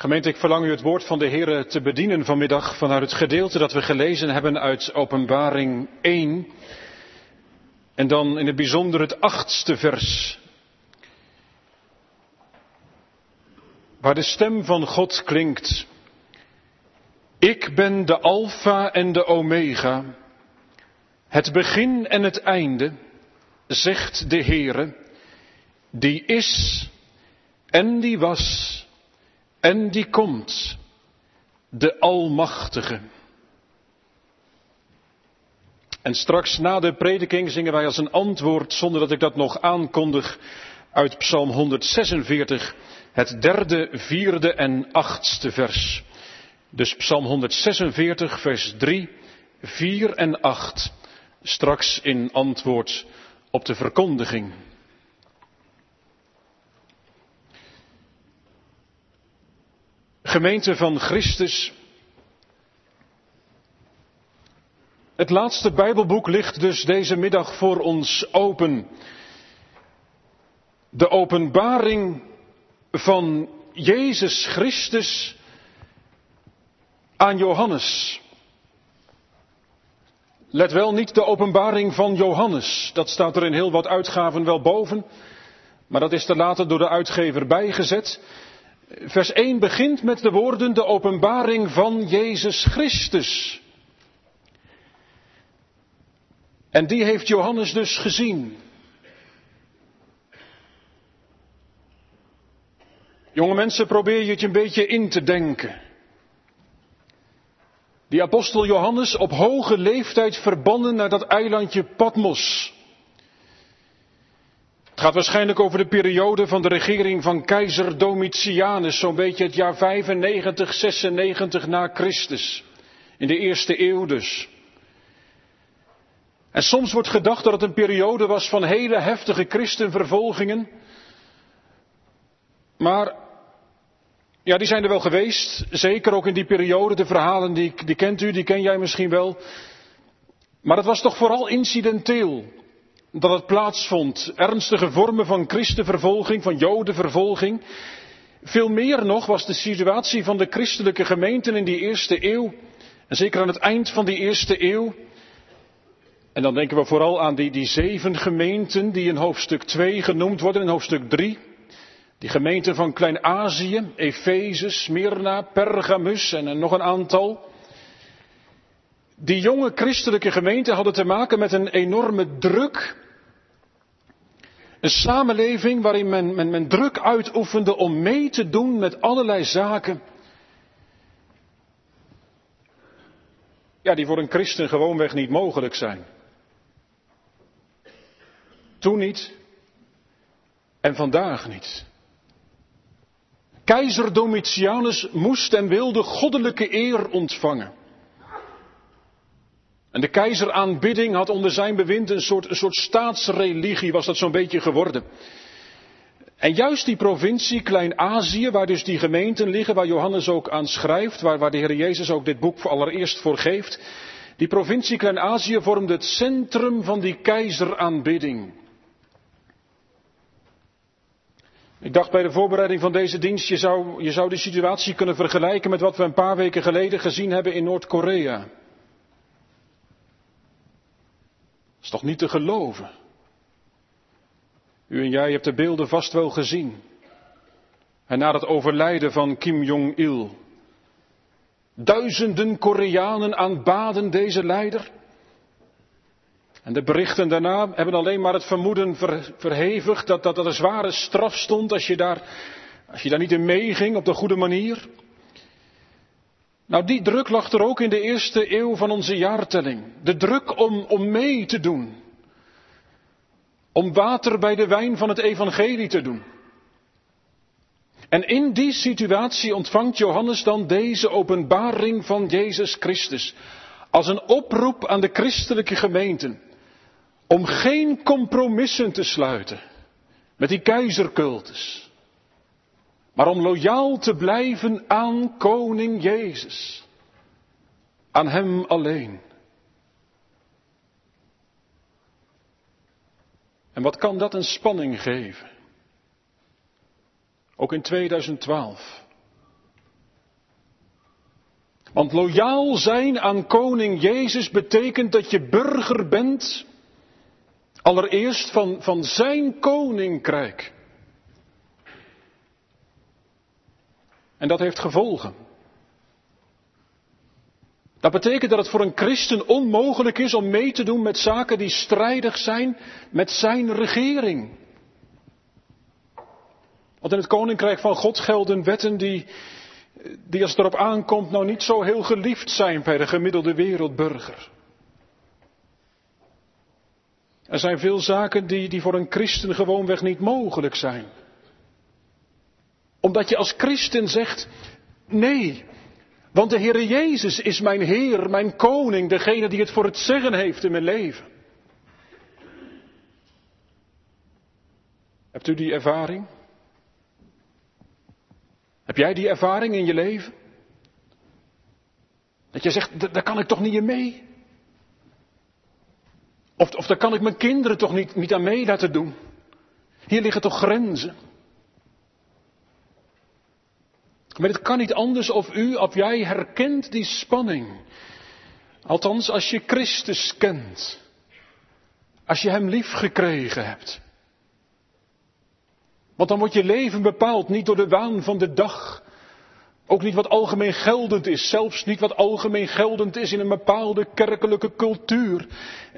Gemeente, ik verlang u het woord van de Heer te bedienen vanmiddag vanuit het gedeelte dat we gelezen hebben uit Openbaring 1. En dan in het bijzonder het achtste vers. Waar de stem van God klinkt. Ik ben de Alpha en de Omega, het begin en het einde, zegt de Heere, die is en die was en die komt, de Almachtige. En straks na de prediking zingen wij als een antwoord, zonder dat ik dat nog aankondig, uit Psalm 146, het derde, vierde en achtste vers. Dus Psalm 146, vers 3, 4 en 8, straks in antwoord op de verkondiging. Gemeente van Christus. Het laatste Bijbelboek ligt dus deze middag voor ons open. De openbaring van Jezus Christus aan Johannes. Let wel niet de openbaring van Johannes. Dat staat er in heel wat uitgaven wel boven. Maar dat is er later door de uitgever bijgezet. Vers 1 begint met de woorden de openbaring van Jezus Christus. En die heeft Johannes dus gezien. Jonge mensen, probeer je het een beetje in te denken. Die apostel Johannes op hoge leeftijd verbannen naar dat eilandje Patmos. Het gaat waarschijnlijk over de periode van de regering van keizer Domitianus, zo'n beetje het jaar 95, 96 na Christus. In de eerste eeuw dus. En soms wordt gedacht dat het een periode was van hele heftige christenvervolgingen. Maar, ja, die zijn er wel geweest. Zeker ook in die periode. De verhalen die, die kent u, die ken jij misschien wel. Maar het was toch vooral incidenteel dat het plaatsvond. Ernstige vormen van christenvervolging, van jodenvervolging. Veel meer nog was de situatie van de christelijke gemeenten in die eerste eeuw. En zeker aan het eind van die eerste eeuw. En dan denken we vooral aan die, die zeven gemeenten die in hoofdstuk 2 genoemd worden, in hoofdstuk 3. Die gemeenten van Klein-Azië, Efeze, Smyrna, Pergamus en nog een aantal. Die jonge christelijke gemeenten hadden te maken met een enorme druk. Een samenleving waarin men, men, men druk uitoefende om mee te doen met allerlei zaken. Ja, die voor een christen gewoonweg niet mogelijk zijn. Toen niet en vandaag niet. Keizer Domitianus moest en wilde goddelijke eer ontvangen. En de keizeraanbidding had onder zijn bewind een soort, een soort staatsreligie, was dat zo'n beetje geworden. En juist die provincie Klein-Azië, waar dus die gemeenten liggen, waar Johannes ook aan schrijft, waar, waar de Heer Jezus ook dit boek allereerst voor geeft, die provincie Klein-Azië vormde het centrum van die keizeraanbidding. Ik dacht bij de voorbereiding van deze dienst, je zou, je zou de situatie kunnen vergelijken met wat we een paar weken geleden gezien hebben in Noord-Korea. Is toch niet te geloven? U en jij hebt de beelden vast wel gezien. En na het overlijden van Kim Jong-il. Duizenden Koreanen aanbaden deze leider. En de berichten daarna hebben alleen maar het vermoeden verhevigd dat, dat dat een zware straf stond als je daar, als je daar niet in meeging op de goede manier. Nou, die druk lag er ook in de eerste eeuw van onze jaartelling. De druk om, om mee te doen. Om water bij de wijn van het evangelie te doen. En in die situatie ontvangt Johannes dan deze openbaring van Jezus Christus. Als een oproep aan de christelijke gemeenten. Om geen compromissen te sluiten met die keizercultus maar om loyaal te blijven aan koning Jezus. Aan Hem alleen. En wat kan dat een spanning geven? Ook in 2012. Want loyaal zijn aan koning Jezus betekent dat je burger bent, allereerst van, van zijn koninkrijk. En dat heeft gevolgen. Dat betekent dat het voor een christen onmogelijk is om mee te doen met zaken die strijdig zijn met zijn regering. Want in het koninkrijk van God gelden wetten die, die als het erop aankomt nou niet zo heel geliefd zijn bij de gemiddelde wereldburger. Er zijn veel zaken die, die voor een christen gewoonweg niet mogelijk zijn. Omdat je als christen zegt, nee, want de Heere Jezus is mijn Heer, mijn Koning, degene die het voor het zeggen heeft in mijn leven. Hebt u die ervaring? Heb jij die ervaring in je leven? Dat je zegt, daar kan ik toch niet in mee? Of, of daar kan ik mijn kinderen toch niet, niet aan mee laten doen? Hier liggen toch grenzen? Maar het kan niet anders of u, of jij herkent die spanning. Althans, als je Christus kent. Als je Hem lief gekregen hebt. Want dan wordt je leven bepaald niet door de waan van de dag. Ook niet wat algemeen geldend is, zelfs niet wat algemeen geldend is in een bepaalde kerkelijke cultuur.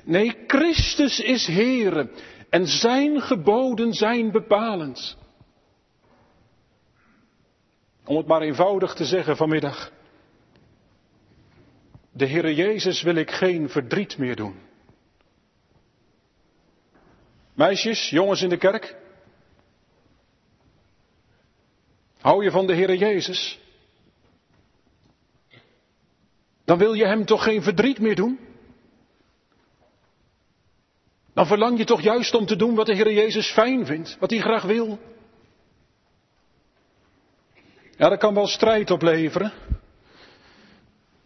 Nee, Christus is Heere en Zijn geboden zijn bepalend. Om het maar eenvoudig te zeggen vanmiddag. De Heere Jezus wil ik geen verdriet meer doen. Meisjes, jongens in de kerk. Hou je van de Heere Jezus? Dan wil je Hem toch geen verdriet meer doen? Dan verlang je toch juist om te doen wat de Heere Jezus fijn vindt, wat Hij graag wil. Ja, dat kan wel strijd opleveren.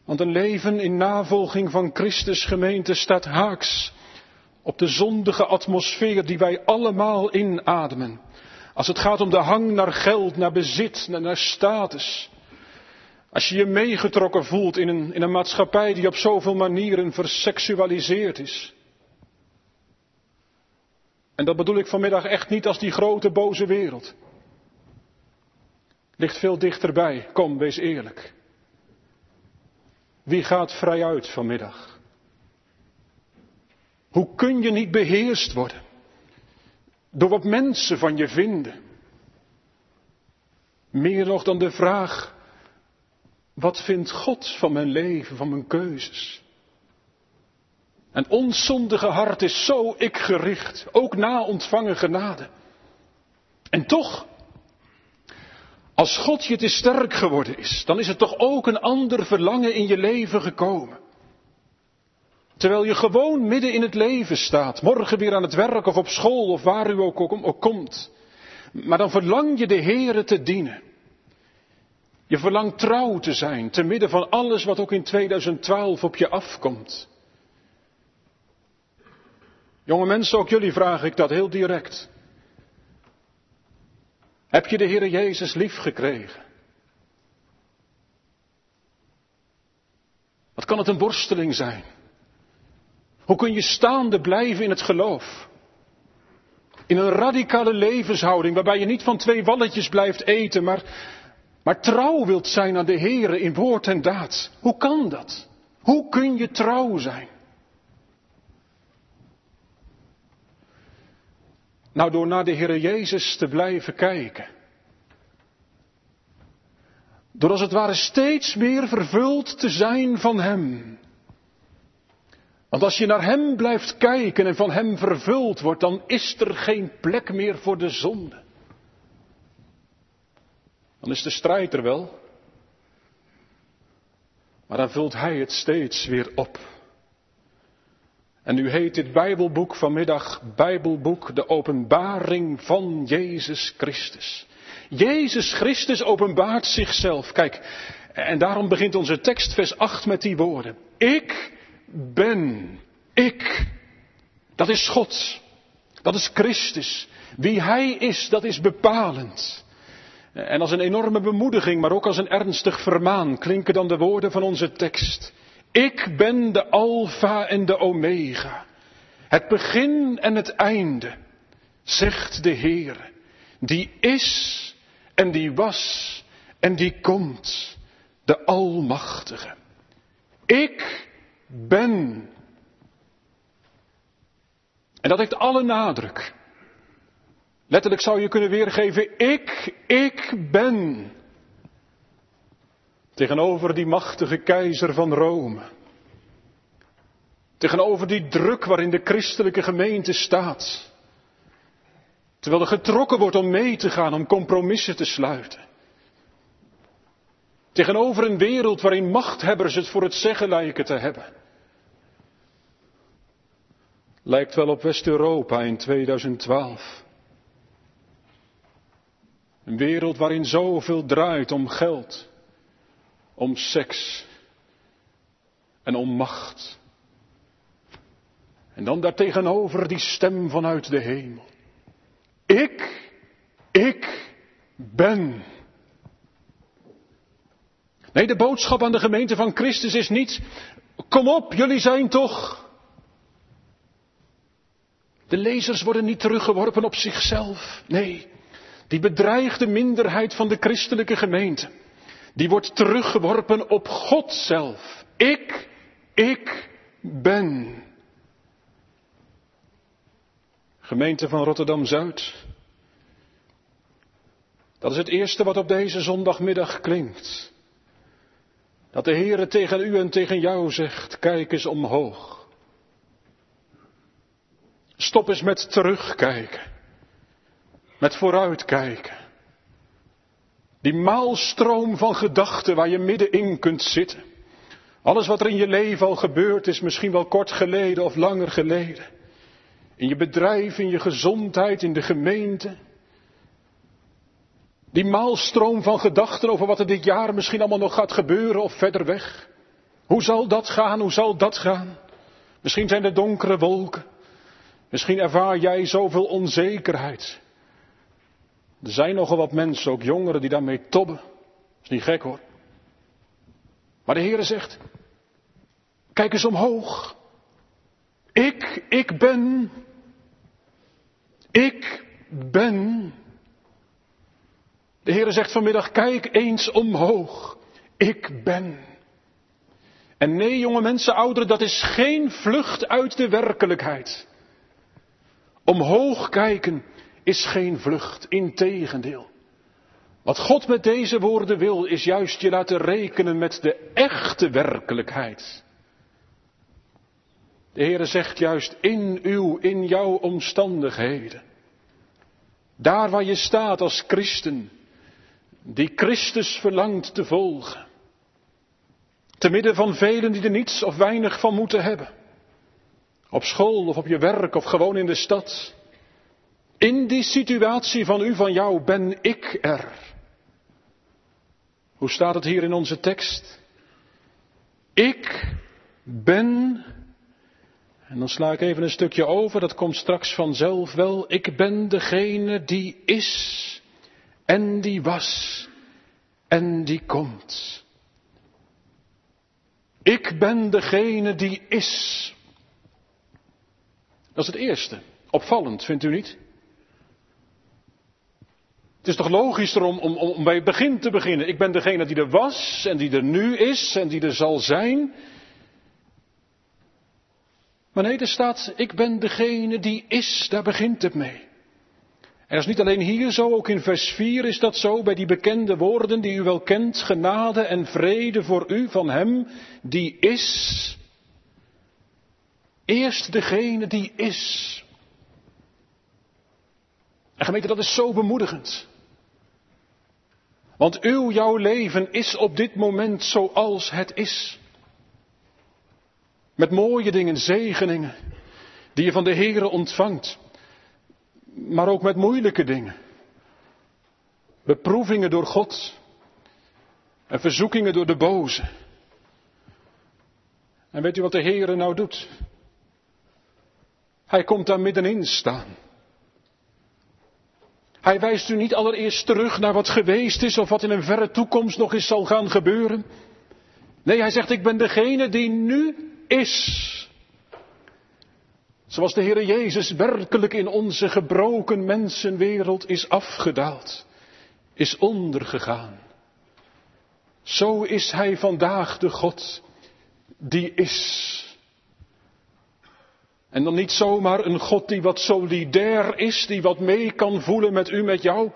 Want een leven in navolging van Christus gemeente staat haaks op de zondige atmosfeer die wij allemaal inademen. Als het gaat om de hang naar geld, naar bezit, naar, status. Als je je meegetrokken voelt in een, in een maatschappij die op zoveel manieren verseksualiseerd is. En dat bedoel ik vanmiddag echt niet als die grote boze wereld. Ligt veel dichterbij. Kom, wees eerlijk. Wie gaat vrij uit vanmiddag? Hoe kun je niet beheerst worden? Door wat mensen van je vinden. Meer nog dan de vraag, wat vindt God van mijn leven, van mijn keuzes? Een onzondige hart is zo ik gericht, ook na ontvangen genade. En toch, als God je te sterk geworden is, dan is er toch ook een ander verlangen in je leven gekomen. Terwijl je gewoon midden in het leven staat, morgen weer aan het werk of op school of waar u ook, ook komt. Maar dan verlang je de Heere te dienen. Je verlangt trouw te zijn, te midden van alles wat ook in 2012 op je afkomt. Jonge mensen, ook jullie vraag ik dat heel direct. Heb je de Heere Jezus lief gekregen? Wat kan het een worsteling zijn? Hoe kun je staande blijven in het geloof? In een radicale levenshouding waarbij je niet van twee walletjes blijft eten, maar, maar trouw wilt zijn aan de Heere in woord en daad. Hoe kan dat? Hoe kun je trouw zijn? Nou, door naar de Heere Jezus te blijven kijken. Door als het ware steeds meer vervuld te zijn van Hem. Want als je naar Hem blijft kijken en van Hem vervuld wordt, dan is er geen plek meer voor de zonde. Dan is de strijd er wel. Maar dan vult Hij het steeds weer op. En nu heet dit Bijbelboek vanmiddag Bijbelboek de openbaring van Jezus Christus. Jezus Christus openbaart zichzelf. Kijk, en daarom begint onze tekst vers 8 met die woorden. Ik ben, ik. Dat is God. Dat is Christus. Wie Hij is, dat is bepalend. En als een enorme bemoediging, maar ook als een ernstig vermaan klinken dan de woorden van onze tekst. Ik ben de Alpha en de Omega, het begin en het einde, zegt de Heer, die is en die was en die komt, de Almachtige. Ik ben. En dat heeft alle nadruk. Letterlijk zou je kunnen weergeven, ik, ik ben. Tegenover die machtige keizer van Rome. Tegenover die druk waarin de christelijke gemeente staat. Terwijl er getrokken wordt om mee te gaan, om compromissen te sluiten. Tegenover een wereld waarin machthebbers het voor het zeggen lijken te hebben. Lijkt wel op West-Europa in 2012. Een wereld waarin zoveel draait om geld, om seks en om macht. En dan daartegenover die stem vanuit de hemel. Ik, ik ben. Nee, de boodschap aan de gemeente van Christus is niet, kom op, jullie zijn toch. De lezers worden niet teruggeworpen op zichzelf. Nee, die bedreigde minderheid van de christelijke gemeente, die wordt teruggeworpen op God zelf. Ik, ik ben. Gemeente van Rotterdam Zuid. Dat is het eerste wat op deze zondagmiddag klinkt. Dat de Heere tegen u en tegen jou zegt, kijk eens omhoog. Stop eens met terugkijken. Met vooruitkijken. Die maalstroom van gedachten waar je middenin kunt zitten. Alles wat er in je leven al gebeurd is, misschien wel kort geleden of langer geleden. In je bedrijf, in je gezondheid, in de gemeente. Die maalstroom van gedachten over wat er dit jaar misschien allemaal nog gaat gebeuren of verder weg. Hoe zal dat gaan? Hoe zal dat gaan? Misschien zijn er donkere wolken. Misschien ervaar jij zoveel onzekerheid. Er zijn nogal wat mensen, ook jongeren, die daarmee tobben. Is niet gek hoor. Maar de Heere zegt, kijk eens omhoog. Ik, ik ben. Ik ben. De Heere zegt vanmiddag, kijk eens omhoog. Ik ben. En nee, jonge mensen, ouderen, dat is geen vlucht uit de werkelijkheid. Omhoog kijken is geen vlucht, integendeel. Wat God met deze woorden wil, is juist je laten rekenen met de echte werkelijkheid. De Heere zegt juist in uw, in jouw omstandigheden. Daar waar je staat als christen, die Christus verlangt te volgen. Te midden van velen die er niets of weinig van moeten hebben. Op school of op je werk of gewoon in de stad. In die situatie van u, van jou, ben ik er. Hoe staat het hier in onze tekst? Ik ben en dan sla ik even een stukje over, dat komt straks vanzelf wel. Ik ben degene die is en die was en die komt. Ik ben degene die is. Dat is het eerste. Opvallend, vindt u niet? Het is toch logisch om, om, om bij het begin te beginnen. Ik ben degene die er was en die er nu is en die er zal zijn. Maar nee, er staat, ik ben degene die is, daar begint het mee. En dat is niet alleen hier zo, ook in vers 4 is dat zo, bij die bekende woorden die u wel kent, genade en vrede voor u van Hem die is. Eerst degene die is. En gemeente, dat is zo bemoedigend. Want uw, jouw leven is op dit moment zoals het is. Met mooie dingen, zegeningen, die je van de Heere ontvangt. Maar ook met moeilijke dingen. Beproevingen door God. En verzoekingen door de boze. En weet u wat de Heere nou doet? Hij komt daar middenin staan. Hij wijst u niet allereerst terug naar wat geweest is of wat in een verre toekomst nog eens zal gaan gebeuren. Nee, hij zegt, ik ben degene die nu is. Zoals de Heer Jezus werkelijk in onze gebroken mensenwereld is afgedaald, is ondergegaan. Zo is Hij vandaag de God die is. En dan niet zomaar een God die wat solidair is, die wat mee kan voelen met u, met jou.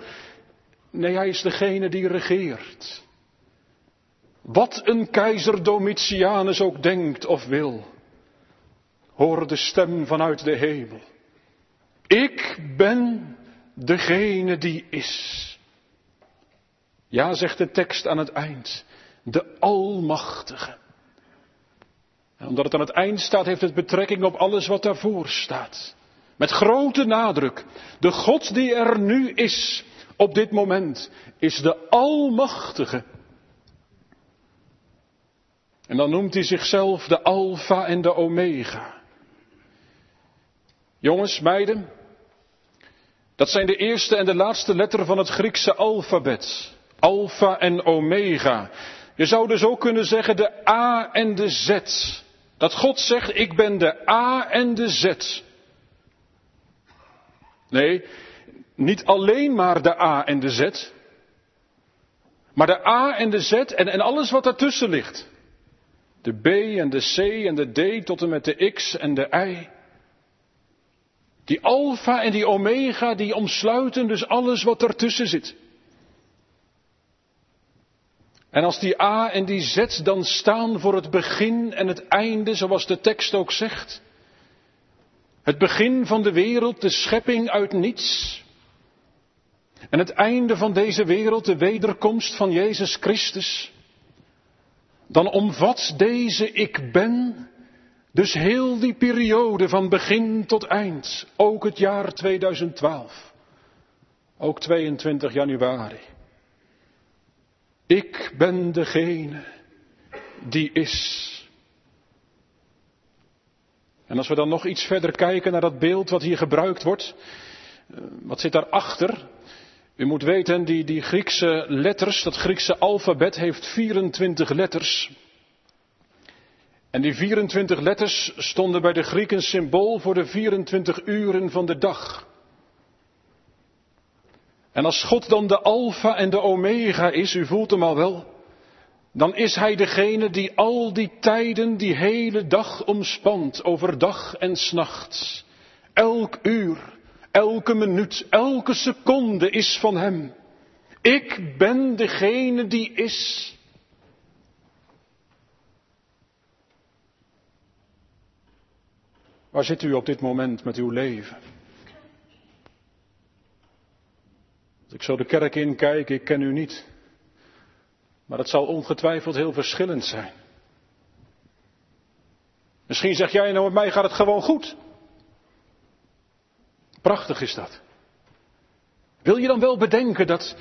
Nee, hij is degene die regeert. Wat een keizer Domitianus ook denkt of wil. Hoor de stem vanuit de hemel. Ik ben degene die is. Ja, zegt de tekst aan het eind. De Almachtige omdat het aan het eind staat, heeft het betrekking op alles wat daarvoor staat. Met grote nadruk. De God die er nu is, op dit moment, is de Almachtige. En dan noemt hij zichzelf de Alpha en de Omega. Jongens, meiden, dat zijn de eerste en de laatste letter van het Griekse alfabet. Alpha en Omega. Je zou dus ook kunnen zeggen de A en de Z. Dat God zegt, ik ben de A en de Z. Nee, niet alleen maar de A en de Z. Maar de A en de Z en, en alles wat daartussen ligt. De B en de C en de D tot en met de X en de Y. Die alfa en die omega, die omsluiten dus alles wat ertussen zit. En als die A en die Z dan staan voor het begin en het einde, zoals de tekst ook zegt. Het begin van de wereld, de schepping uit niets. En het einde van deze wereld, de wederkomst van Jezus Christus. Dan omvat deze ik ben dus heel die periode van begin tot eind. Ook het jaar 2012. Ook 22 januari. Ik ben degene die is. En als we dan nog iets verder kijken naar dat beeld wat hier gebruikt wordt, eh, wat zit daarachter? U moet weten, die, die Griekse letters, dat Griekse alfabet heeft 24 letters. En die 24 letters stonden bij de Grieken symbool voor de 24 uren van de dag. En als God dan de Alpha en de Omega is, u voelt hem al wel, dan is Hij degene die al die tijden, die hele dag omspant, overdag en s'nachts. Elk uur, elke minuut, elke seconde is van Hem. Ik ben degene die is. Waar zit u op dit moment met uw leven? Als ik zo de kerk inkijk, ik ken u niet. Maar het zal ongetwijfeld heel verschillend zijn. Misschien zeg jij, nou met mij gaat het gewoon goed. Prachtig is dat. Wil je dan wel bedenken dat,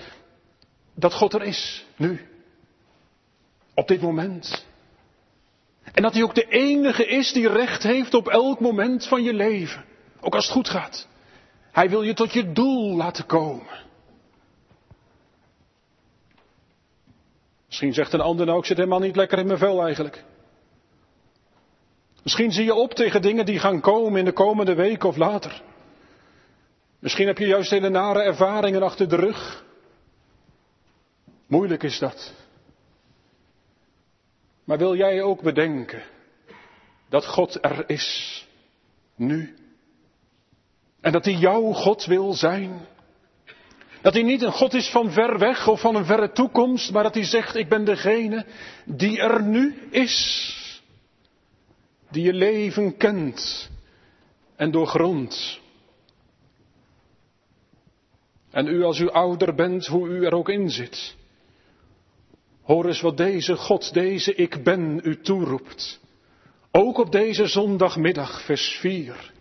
dat God er is, nu? Op dit moment. En dat hij ook de enige is die recht heeft op elk moment van je leven. Ook als het goed gaat. Hij wil je tot je doel laten komen. Misschien zegt een ander nou, ik zit helemaal niet lekker in mijn vel eigenlijk. Misschien zie je op tegen dingen die gaan komen in de komende weken of later. Misschien heb je juist hele nare ervaringen achter de rug. Moeilijk is dat. Maar wil jij ook bedenken dat God er is, nu? En dat Hij jouw God wil zijn? Dat hij niet een God is van ver weg of van een verre toekomst, maar dat hij zegt, ik ben degene die er nu is. Die je leven kent en doorgrondt. En u als u ouder bent, hoe u er ook in zit. Hoor eens wat deze God, deze ik ben, u toeroept. Ook op deze zondagmiddag, vers 4.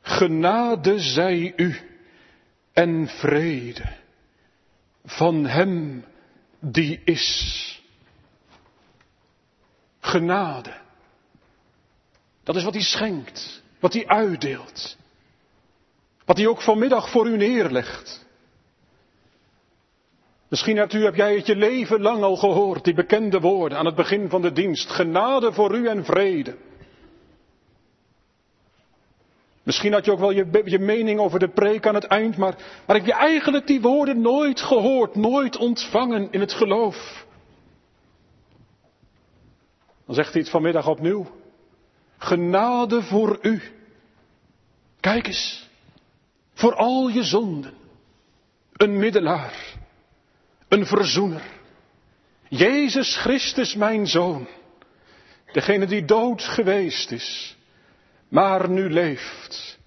Genade zij u en vrede van Hem die is. Genade. Dat is wat Hij schenkt, wat Hij uitdeelt. Wat hij ook vanmiddag voor u neerlegt. Misschien hebt u, heb jij het je leven lang al gehoord, die bekende woorden aan het begin van de dienst. Genade voor u en vrede. Misschien had je ook wel je, je mening over de preek aan het eind, maar, maar heb je eigenlijk die woorden nooit gehoord, nooit ontvangen in het geloof? Dan zegt hij het vanmiddag opnieuw. Genade voor u. Kijk eens, voor al je zonden. Een middelaar, een verzoener. Jezus Christus, mijn zoon. Degene die dood geweest is maar nu leeft.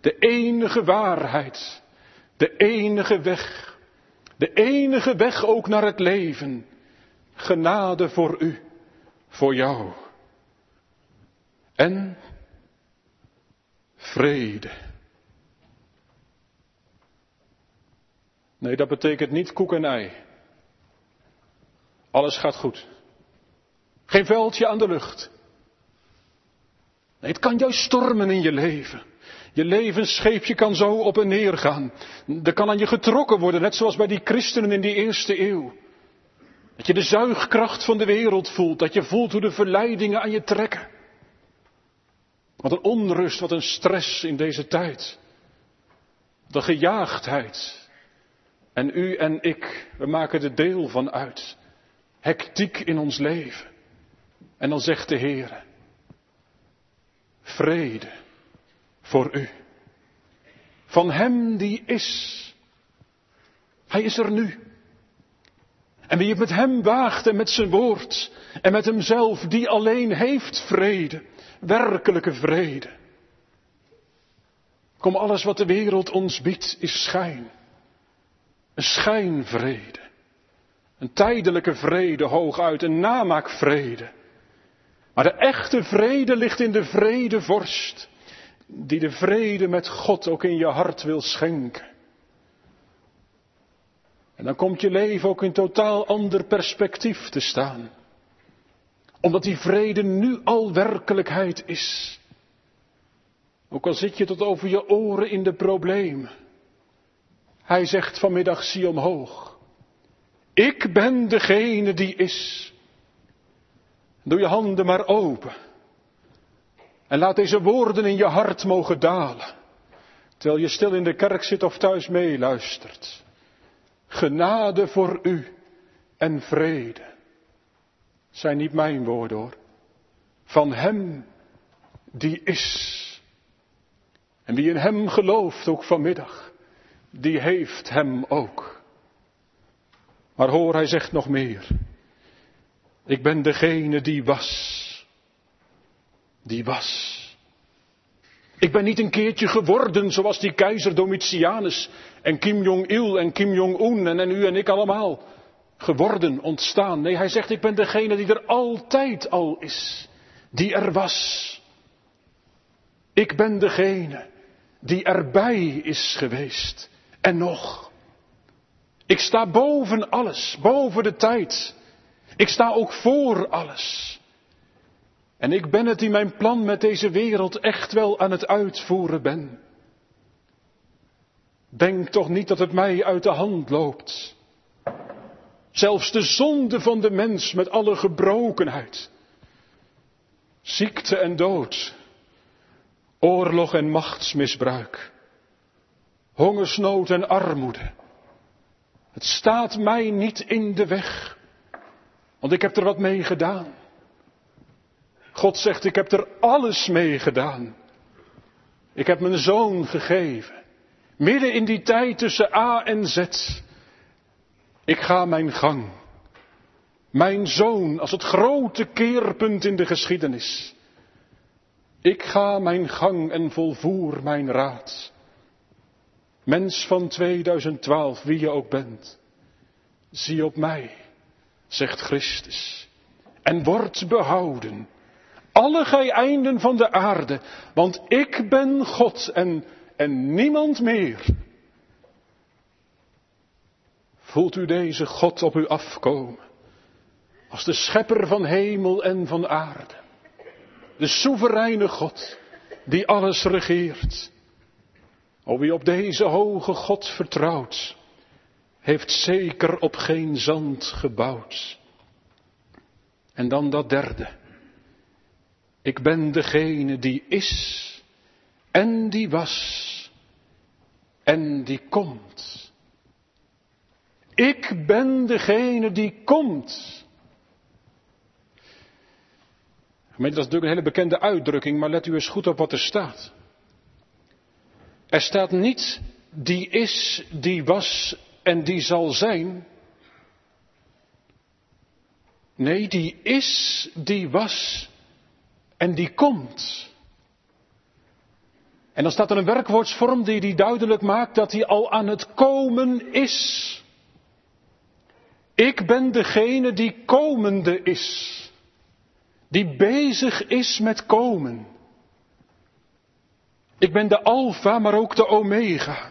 De enige waarheid, de enige weg, de enige weg ook naar het leven. Genade voor u, voor jou. En vrede. Nee, dat betekent niet koek en ei. Alles gaat goed. Geen veldje aan de lucht. Het kan juist stormen in je leven. Je levensscheepje kan zo op en neer gaan. Er kan aan je getrokken worden, net zoals bij die christenen in die eerste eeuw. Dat je de zuigkracht van de wereld voelt, dat je voelt hoe de verleidingen aan je trekken. Wat een onrust, wat een stress in deze tijd. De gejaagdheid. En u en ik, we maken er deel van uit. Hectiek in ons leven. En dan zegt de Heer, vrede voor u. Van Hem die is. Hij is er nu. En wie het met Hem waagt en met zijn woord en met Hemzelf, die alleen heeft vrede, werkelijke vrede. Kom, alles wat de wereld ons biedt is schijn. Een schijnvrede. Een tijdelijke vrede hooguit, een namaakvrede. Maar de echte vrede ligt in de vrede vorst, die de vrede met God ook in je hart wil schenken. En dan komt je leven ook in totaal ander perspectief te staan. Omdat die vrede nu al werkelijkheid is. Ook al zit je tot over je oren in de problemen. Hij zegt vanmiddag, zie omhoog. Ik ben degene die is. Doe je handen maar open. En laat deze woorden in je hart mogen dalen. Terwijl je stil in de kerk zit of thuis meeluistert. Genade voor u en vrede. Zijn niet mijn woorden hoor. Van hem die is. En wie in hem gelooft ook vanmiddag, die heeft hem ook. Maar hoor, hij zegt nog meer. Ik ben degene die was. Die was. Ik ben niet een keertje geworden zoals die keizer Domitianus en Kim Jong-il en Kim Jong-un en, en u en ik allemaal. Geworden, ontstaan. Nee, hij zegt ik ben degene die er altijd al is. Die er was. Ik ben degene die erbij is geweest. En nog. Ik sta boven alles, boven de tijd. Ik sta ook voor alles. En ik ben het die mijn plan met deze wereld echt wel aan het uitvoeren ben. Denk toch niet dat het mij uit de hand loopt. Zelfs de zonde van de mens met alle gebrokenheid. Ziekte en dood. Oorlog en machtsmisbruik. Hongersnood en armoede. Het staat mij niet in de weg. Want ik heb er wat mee gedaan. God zegt, ik heb er alles mee gedaan. Ik heb mijn zoon gegeven. Midden in die tijd tussen A en Z. Ik ga mijn gang. Mijn zoon als het grote keerpunt in de geschiedenis. Ik ga mijn gang en volvoer mijn raad. Mens van 2012, wie je ook bent, zie op mij zegt Christus. En wordt behouden, alle gij einden van de aarde, want ik ben God en, en niemand meer. Voelt u deze God op u afkomen, als de schepper van hemel en van aarde, de soevereine God, die alles regeert. O wie op deze hoge God vertrouwt, heeft zeker op geen zand gebouwd. En dan dat derde. Ik ben degene die is en die was en die komt. Ik ben degene die komt. Dat is natuurlijk een hele bekende uitdrukking, maar let u eens goed op wat er staat. Er staat niet die is, die was en die zal zijn. Nee, die is, die was en die komt. En dan staat er een werkwoordsvorm die, die duidelijk maakt dat hij al aan het komen is. Ik ben degene die komende is. Die bezig is met komen. Ik ben de alfa, maar ook de omega.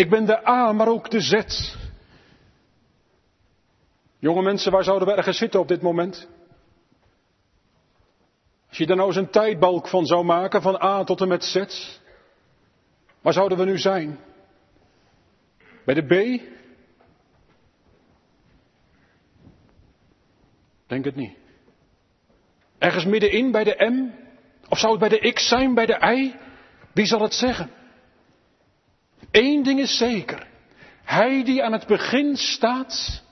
Ik ben de A, maar ook de Z. Jonge mensen, waar zouden we ergens zitten op dit moment? Als je daar nou eens een tijdbalk van zou maken, van A tot en met Z, waar zouden we nu zijn? Bij de B? Denk het niet. Ergens middenin bij de M? Of zou het bij de X zijn, bij de Y? Wie zal het zeggen? Eén ding is zeker. Hij die aan het begin staat,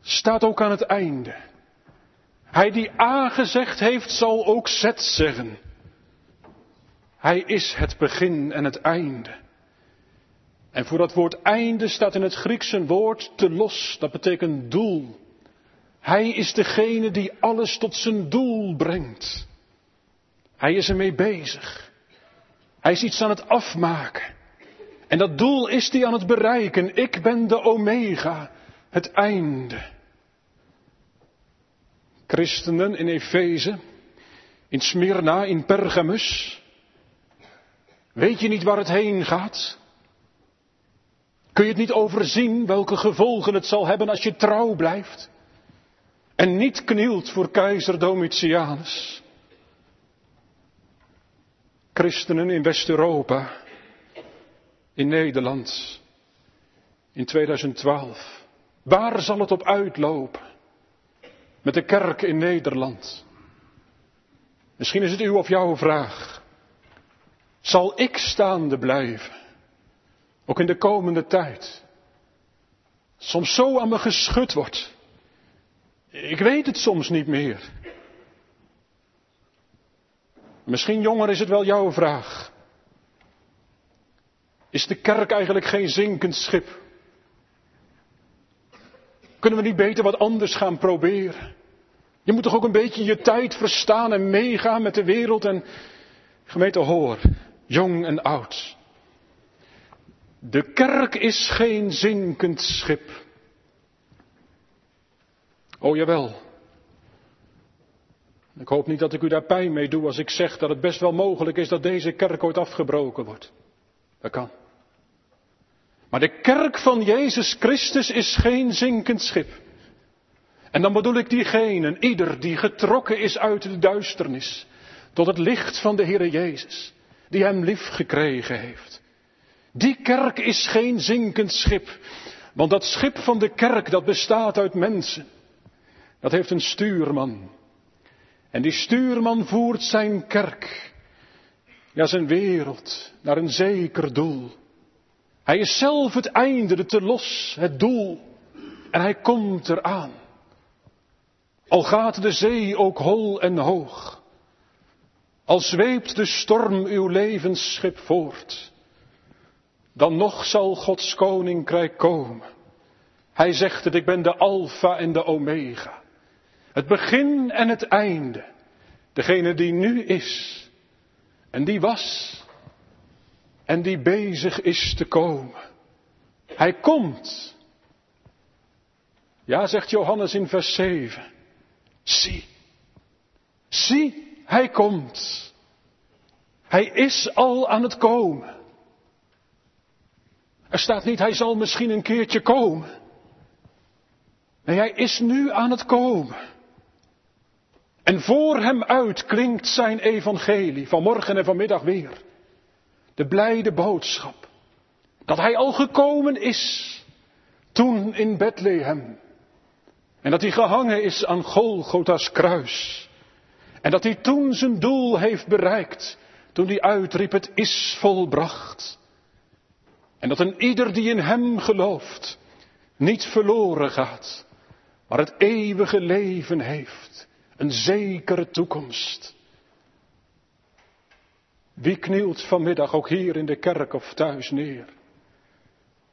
staat ook aan het einde. Hij die A gezegd heeft, zal ook Z zeggen. Hij is het begin en het einde. En voor dat woord einde staat in het Grieks een woord te los, dat betekent doel. Hij is degene die alles tot zijn doel brengt. Hij is ermee bezig. Hij is iets aan het afmaken. En dat doel is hij aan het bereiken. Ik ben de omega, het einde christenen in Efeze, in Smyrna, in Pergamus? Weet je niet waar het heen gaat? Kun je het niet overzien welke gevolgen het zal hebben als je trouw blijft en niet knielt voor keizer Domitianus? Christenen in West-Europa, in Nederland, in 2012. Waar zal het op uitlopen? met de kerk in Nederland. Misschien is het uw of jouw vraag. Zal ik staande blijven? Ook in de komende tijd. Soms zo aan me geschud wordt. Ik weet het soms niet meer. Misschien jonger is het wel jouw vraag. Is de kerk eigenlijk geen zinkend schip? Kunnen we niet beter wat anders gaan proberen? Je moet toch ook een beetje je tijd verstaan en meegaan met de wereld en gemeente hoor, jong en oud. De kerk is geen zinkend schip. Oh jawel. Ik hoop niet dat ik u daar pijn mee doe als ik zeg dat het best wel mogelijk is dat deze kerk ooit afgebroken wordt. Dat kan. Maar de kerk van Jezus Christus is geen zinkend schip. En dan bedoel ik diegenen, ieder die getrokken is uit de duisternis tot het licht van de Heere Jezus, die hem lief gekregen heeft. Die kerk is geen zinkend schip, want dat schip van de kerk dat bestaat uit mensen. Dat heeft een stuurman. En die stuurman voert zijn kerk, ja zijn wereld, naar een zeker doel. Hij is zelf het einde, de te los, het doel. En hij komt eraan. Al gaat de zee ook hol en hoog. Al zweept de storm uw levensschip voort. Dan nog zal Gods koninkrijk komen. Hij zegt het, ik ben de Alpha en de Omega. Het begin en het einde. Degene die nu is. En die was en die bezig is te komen. Hij komt. Ja, zegt Johannes in vers 7. Zie, zie, hij komt. Hij is al aan het komen. Er staat niet, hij zal misschien een keertje komen. Nee, hij is nu aan het komen. En voor hem uit klinkt zijn evangelie, vanmorgen en vanmiddag weer. De blijde boodschap dat hij al gekomen is toen in Bethlehem. En dat hij gehangen is aan Golgotha's kruis. En dat hij toen zijn doel heeft bereikt toen hij uitriep het is volbracht. En dat een ieder die in hem gelooft niet verloren gaat, maar het eeuwige leven heeft, een zekere toekomst. Wie knielt vanmiddag ook hier in de kerk of thuis neer?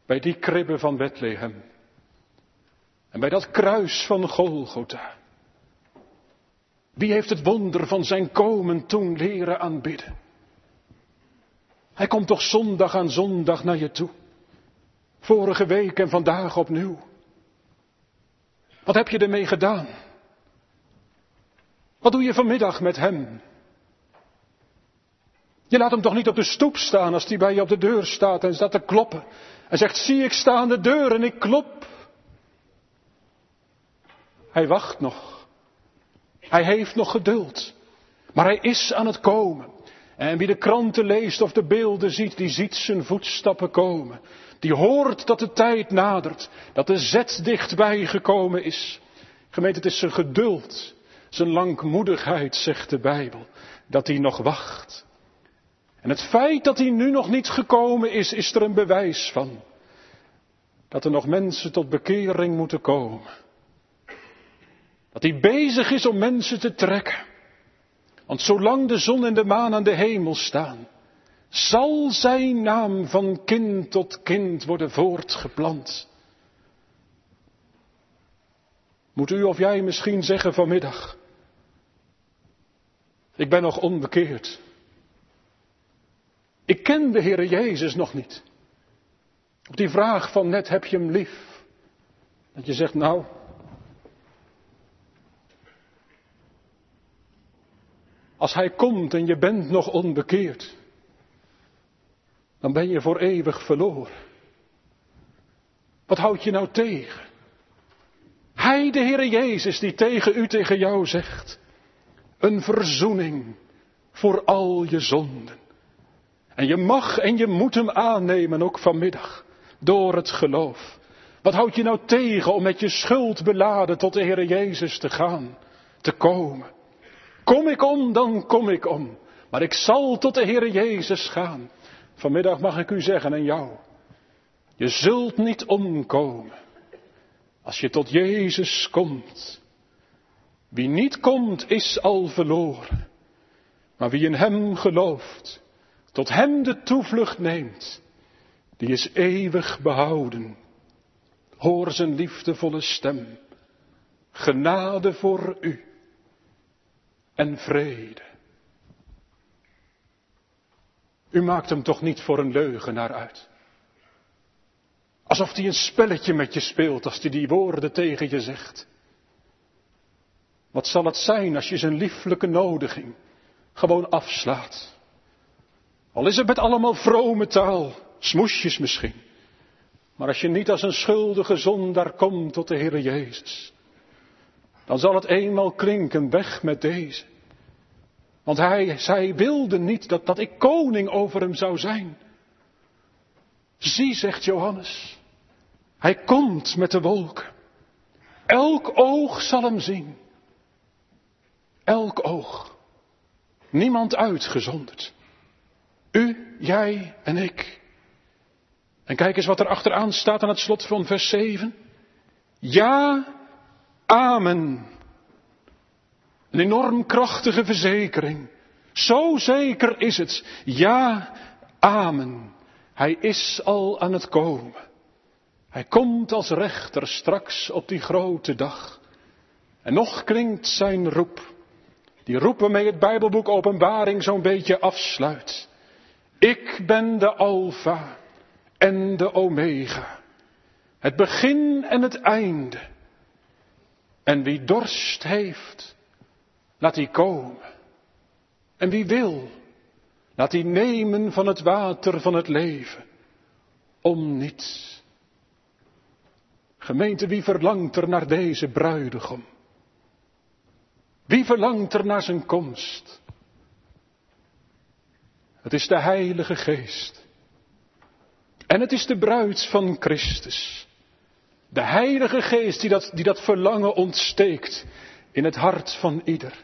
Bij die kribben van Bethlehem. En bij dat kruis van Golgotha. Wie heeft het wonder van zijn komen toen leren aanbidden? Hij komt toch zondag aan zondag naar je toe. Vorige week en vandaag opnieuw. Wat heb je ermee gedaan? Wat doe je vanmiddag met hem? Je laat hem toch niet op de stoep staan als hij bij je op de deur staat en staat te kloppen. En zegt, zie ik sta aan de deur en ik klop. Hij wacht nog. Hij heeft nog geduld. Maar hij is aan het komen. En wie de kranten leest of de beelden ziet, die ziet zijn voetstappen komen. Die hoort dat de tijd nadert, dat de zet dichtbij gekomen is. Gemeente, het is zijn geduld, zijn langmoedigheid, zegt de Bijbel, dat hij nog wacht. En het feit dat hij nu nog niet gekomen is, is er een bewijs van. Dat er nog mensen tot bekering moeten komen. Dat hij bezig is om mensen te trekken. Want zolang de zon en de maan aan de hemel staan, zal zijn naam van kind tot kind worden voortgeplant. Moet u of jij misschien zeggen vanmiddag, ik ben nog onbekeerd. Ik ken de Heere Jezus nog niet. Op die vraag van net heb je hem lief. Dat je zegt, nou, als hij komt en je bent nog onbekeerd, dan ben je voor eeuwig verloren. Wat houd je nou tegen? Hij, de Heere Jezus, die tegen u, tegen jou zegt, een verzoening voor al je zonden. En je mag en je moet hem aannemen, ook vanmiddag, door het geloof. Wat houd je nou tegen om met je schuld beladen tot de Heere Jezus te gaan, te komen? Kom ik om, dan kom ik om. Maar ik zal tot de Heere Jezus gaan. Vanmiddag mag ik u zeggen en jou. Je zult niet omkomen. Als je tot Jezus komt. Wie niet komt is al verloren. Maar wie in Hem gelooft, tot Hem de toevlucht neemt, die is eeuwig behouden. Hoor zijn liefdevolle stem. Genade voor u en vrede. U maakt hem toch niet voor een leugenaar uit? Alsof hij een spelletje met je speelt als hij die woorden tegen je zegt. Wat zal het zijn als je zijn lieflijke nodiging gewoon afslaat? Al is het met allemaal vrome taal, smoesjes misschien. Maar als je niet als een schuldige zondaar komt tot de Heer Jezus, dan zal het eenmaal klinken weg met deze. Want hij, zij wilde niet dat, dat ik koning over hem zou zijn. Zie, zegt Johannes, hij komt met de wolken. Elk oog zal hem zien. Elk oog. Niemand uitgezonderd. U, jij en ik. En kijk eens wat er achteraan staat aan het slot van vers 7. Ja, amen. Een enorm krachtige verzekering. Zo zeker is het. Ja, amen. Hij is al aan het komen. Hij komt als rechter straks op die grote dag. En nog klinkt zijn roep. Die roep waarmee het Bijbelboek Openbaring zo'n beetje afsluit. Ik ben de Alpha en de Omega. Het begin en het einde. En wie dorst heeft, laat die komen. En wie wil, laat die nemen van het water van het leven. Om niets. Gemeente, wie verlangt er naar deze bruidegom? Wie verlangt er naar zijn komst? Het is de Heilige Geest. En het is de bruid van Christus. De Heilige Geest die dat, die dat verlangen ontsteekt in het hart van ieder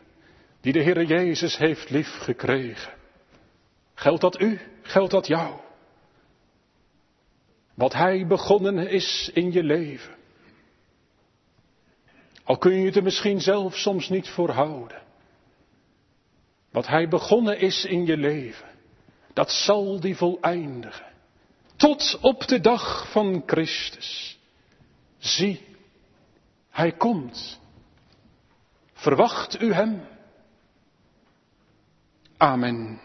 die de Heere Jezus heeft liefgekregen. Geldt dat u? Geldt dat jou? Wat Hij begonnen is in je leven. Al kun je het er misschien zelf soms niet voor houden. Wat Hij begonnen is in je leven, dat zal die voleindigen. Tot op de dag van Christus. Zie, Hij komt. Verwacht u Hem? Amen.